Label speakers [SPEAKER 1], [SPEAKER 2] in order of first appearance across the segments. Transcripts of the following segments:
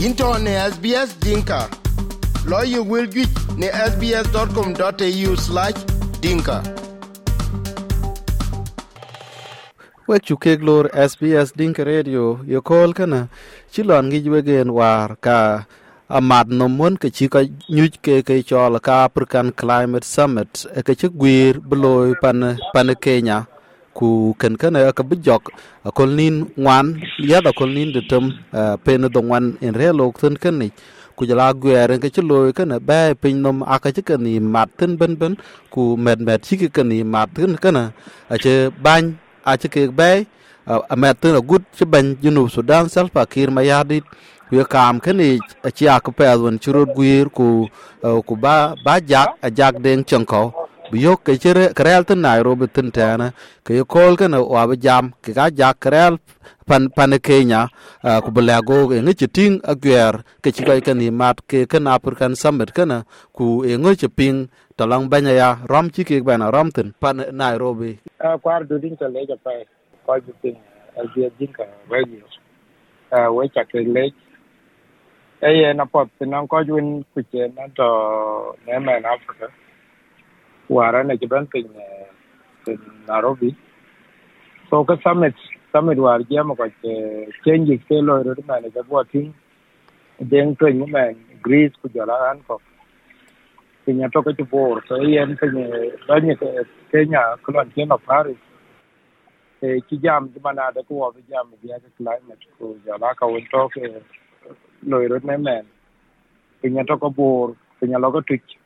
[SPEAKER 1] into ne SBS Dinka. Lawyer will get ne sbs.com.au slash dinka.
[SPEAKER 2] wek cu kek lor SBS Dinka Radio, yo kol kana ci lon ngi wegen war ka amat no mon ke ci ka nyuj ke ke chol ka African Climate Summit e ke ci gwir bloy pan pan Kenya ku ken kana e ka bijok akol nin ngwan ya da kol nin de tem pen do wan en re lok ten ken ni. Ku jala gwer ke chlo loy kana e, ba e pin nom aka che ken ni, mat ten ben ben, ku med med chi ke kan ni, mat ten kana a che ban a che ke ba a met ten a gut che ban junu sudan salfa kir ma yadit ku ya kam ken ni, a ci ak pe won ci rod guir ku ku ba ba jak, a jak den chenko biyok ke chere karel tin Nairobi tin tane ke yokol ke na wabe jam, ke ga jak karel pan pan Kenya ku belago ngi chiting agwer ke chikai ke ni mat ke ken African Summit kana ku e ngi chiping talang banya ya ram chi ke bana ram tin pan Nairobi.
[SPEAKER 3] Kwar du din tole ja pai ko jiting albi din ka radio we cha ke le. Ai na pop tin ko jun ku che na to ne man Africa. Wara na ban pin in nairobi. So ka summit summit war jam ma ko che change ke lo ro ma ne ga bo tin den to ni men greece ku jara an ko pinya to ka bor so yen pinye ni kenya kulon keno paris. E ki jam di mana da ko bi jam bi ga climate ko jara ka won to ke loiro ne men pinya to ko bor pinya lo ko tuch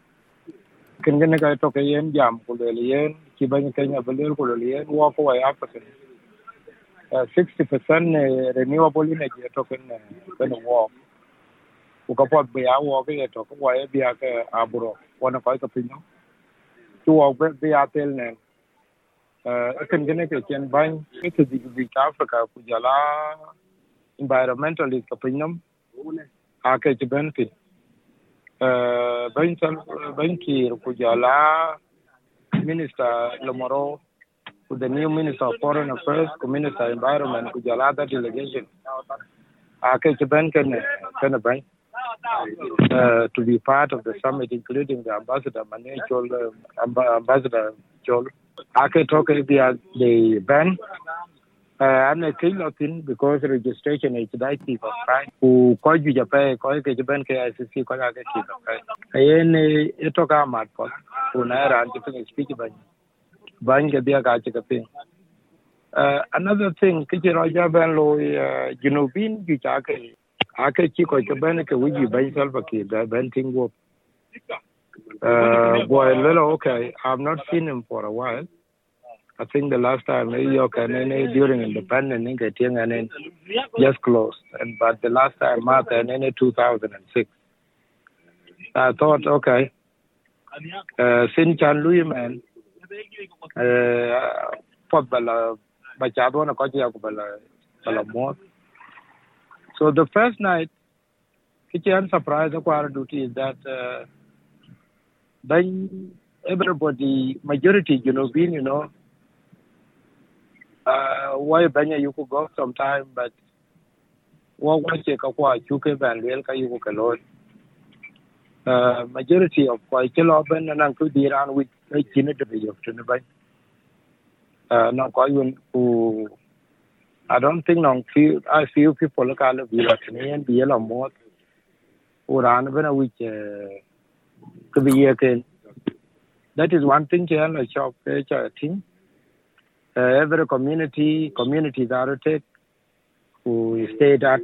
[SPEAKER 3] ken gene ka to yen jam ko le yen ki banye kenya bele ko le yen wa ko wa africa uh, 60% renewable energy to ken ken wo ku ka po be ya wo ke to ko wa be ya ke aburo wona ko ka pinyo tu wa be ya tel ne eh ken gene ke ken ban ke di di africa ku jala environmentalist ka pinyo a ke ti benefit eh ban sal ban ki ku jala minister lomoro ku the new minister of foreign affairs ku minister environment ku jala the delegation ban uh, to be part of the summit, including the ambassador Mane Chol, uh, amb- ambassador Chol. Ake the the ban. Uh, I'm a king of thing because registration is that people right. Who call you Japan, call you Japan KICC, call you Japan. Ayen ito ka mat po. Una era anti speak ban. Ban ke dia ka chika Uh, another thing, kiti roja ban lo uh, junubin ju chake ake ci ko ke bene ke wiji ban salva ke da uh boy lelo okay i've not seen him for a while i think the last time he okay and during independence in getting and just closed. And but the last time mark and in 2006 i thought okay. Uh sin chan lui man. Uh pot bala ba cha do na ko ji ko bala bala mo so the first night, kitchen surprise our duty is that uh, then everybody, majority, you know, being, you know, why banya you could go sometime, but what was a kwa chuke ban real ka alone. Uh, majority of kwa kilo ben and uncle be around with a chin to be of to uh, no kwa I don't think non few I few people look at the European be a lot more or an even which to be again. That is one thing a shop I think. Uh, every community communities are take who state are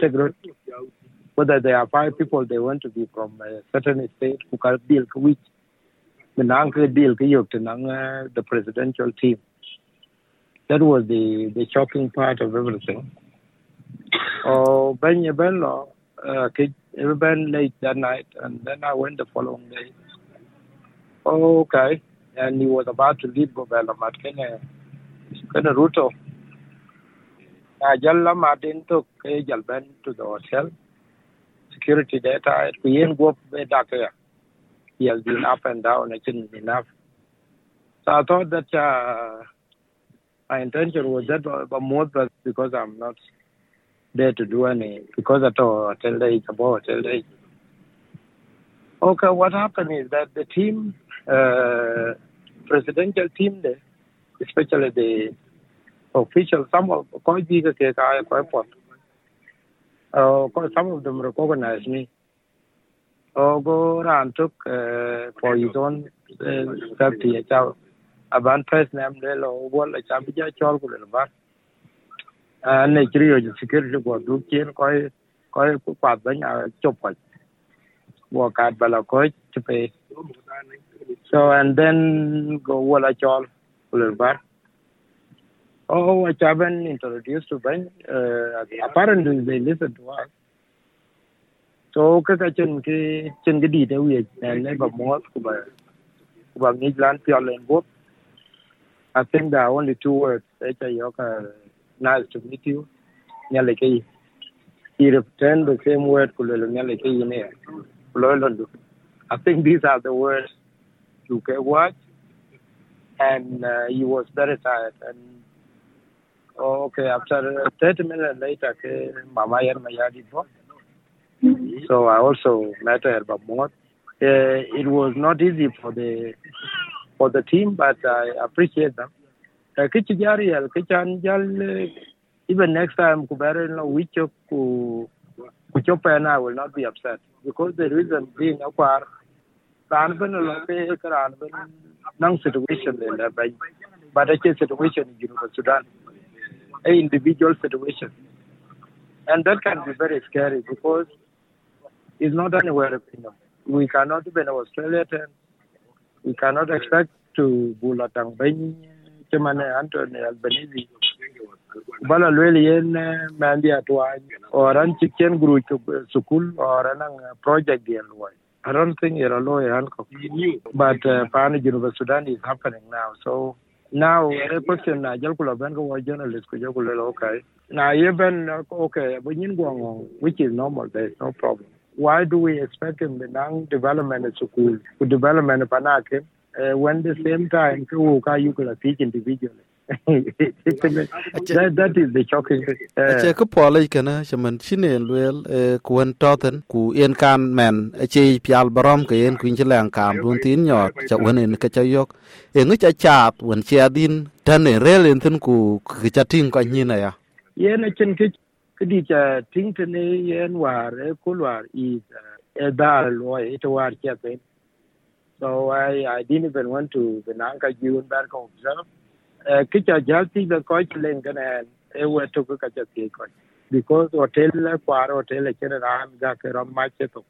[SPEAKER 3] whether there are five people they want to be from a certain state who can deal which the the presidential team that was the the shocking part of everything. Oh, Ben Yabello uh, Ben late that night, and then I went the following day. Okay, and he was about to leave Bobella Matkene, Kene Ruto. I Jalla Martin took Jal Ben to the hotel. Security data, we didn't go back there. He has been up and down, actually enough. So I thought that. Uh, my intention was that, but more but because I'm not there to do any because at all hotel day about hotel day. Okay, what happened is that the team, uh, presidential team there, especially the officials, some of quite big quite pot. Uh, some of them recognize me. Uh, go around took uh, for his own uh, safety. Aban first name le lo wol a chabi ja chol ku le ba. Uh, ne kiri yo security ko du kien ko ko ku pa ban a chop ko. Wo ka bala ko chupe. So and then go wol a chol ba. Oh, haven't introduced to Ben. Uh, apparently, they listen to us. So, kaka chen ki chen ki di te wi ne ba mo ku ba ku ba ni lan. I think there are only two words. Echa yoka nice to meet you. Nyale ke he returned the same word ku le nyale. I think these are the words to ke watch and uh, he was very tired and Oh, okay, after 30 minutes later, okay, Mama Yer Mayadi So I also met her about more. Uh, it was not easy for the for the team, but I appreciate them. Kichanjal, even next time, Kubera, no, which Kuchopa and I will not be upset because the reason being, Akwar, Ranban, Ranban, no situation in the but a situation in University Sudan a individual situation. And that can be very scary because it's not anywhere in them. We cannot even Australia and we cannot expect to Bulatang Ben Chemane Anthony Albanese. Bala lweli yen uh, mandi atwa or an chicken group sukul or an uh, project deal I don't think you're a lawyer, Hancock. But uh, Pana University Sudan is happening now. So now a question na jal kula ben ko journalist ko jal kula okay. Na ye ben okay but yin go which is normal there is no problem. Why do we expect him the nang development at school development panake uh, when the same time ko ka you could teach individually that, that is the shocking.
[SPEAKER 2] Ache ko pole kana chaman chine luel kuwen toten ku yen kan men ache pial barom ke yen kuin chelang kam dun tin nyot cha wen en ka cha yok e ngi cha chat wen che adin tan e rel en tin ku ke cha ting ko nyina ya
[SPEAKER 3] yen achen ke kidi cha ting tene yen war e kulwar is e dar lo e to war cha so I, I didn't even want to benanga jiun bar ko observe cái trò giáo thì là coi lên cái này e we to ka cha ti ko because hotel la kwar hotel la chen ran ga ke ram ma che to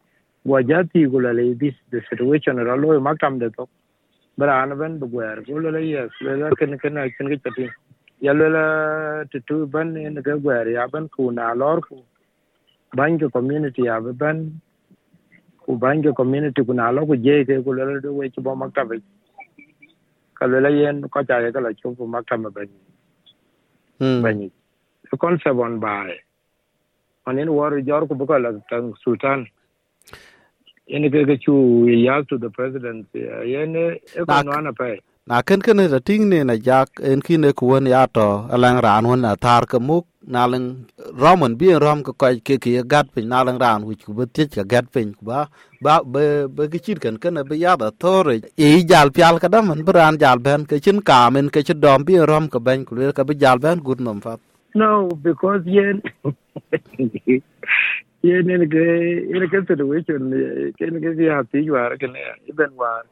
[SPEAKER 3] wa ja ti go la le this the situation ra lo ma kam de to bara an ben bu wer go la yes le la ken ken na ken ke ti ya le la tu tu ban en ga wer ya ban ku na lor ku ban ke community ya ban ku ban ke community ku na lo ku je ke ku le do we chi bo ma ta ka le ka le la yen ko ta ye ka kalulayen kocha kala chupu maktama banyi mm. banyi the concept on by. On onen war jor ku ko la tan sultan. Yen ke ke chu ya to the president yen e ko no ana pa
[SPEAKER 2] na ken ken da ting ne na jak en kin ne kuon ya to alang ran hon na tar ka muk, na lang roman bi rom ko kai ke ke gat pin, na lang ran wi ku bet ka gat pin ba ba, be be ki chit ken ken be ya da tore e jal pyal ka da man bran jal ben ke chin ka men ke chit dom bi rom ka ben ku ka be jal ben gut nom fa
[SPEAKER 3] no, because yen yen ne ke, en ke situation ken ke ya ti war ke ne ben war.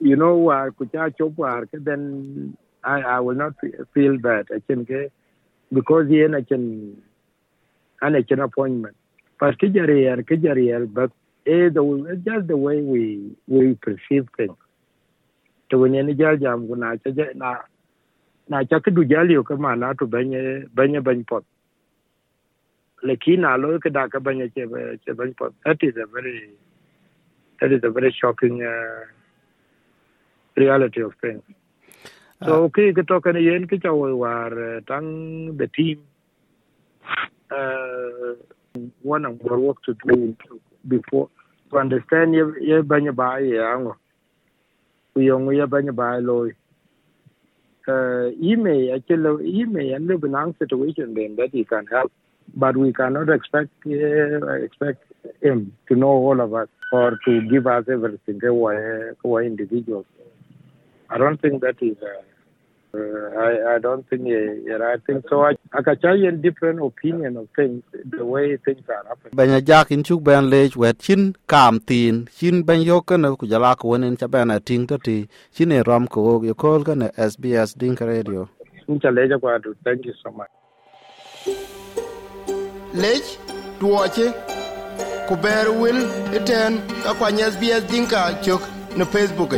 [SPEAKER 3] You know war ku chop war then I I will not feel bad. I can ke because yen I can an I can appointment. But yar but eh the just the way we we perceive things. To when ni jal jam ku na na na cha ke du jali ko ma na to banye banye bany pot. Lakini alo ke da ka banye che che bany pot. That is a very that is a very shocking uh, reality of things. So okay, ke to kan yen ke chawo war tang the team uh one of our work to do before to understand ye ye banya ba ye ango ku yong ye banya ba lo uh email actually email and live in situation then that you can help but we cannot expect uh, expect him to know all of us or to give us everything. We're individuals. I don't think that is. Uh, uh, I, I don't think yeah, right thing. So I, I can tell you a different opinion of things, the way things are happening.
[SPEAKER 2] Banya jak in chuk ben lej wet chin kam tin chin ben yo kana ku jala ko nen cha ben ating to ti chin e rom ko yo kol kana SBS Dink Radio.
[SPEAKER 3] Nchaleja kwa tu. Thank you so much.
[SPEAKER 1] Lech duoche ku ber wil iten ka kwany SBS Dinka chok no Facebook.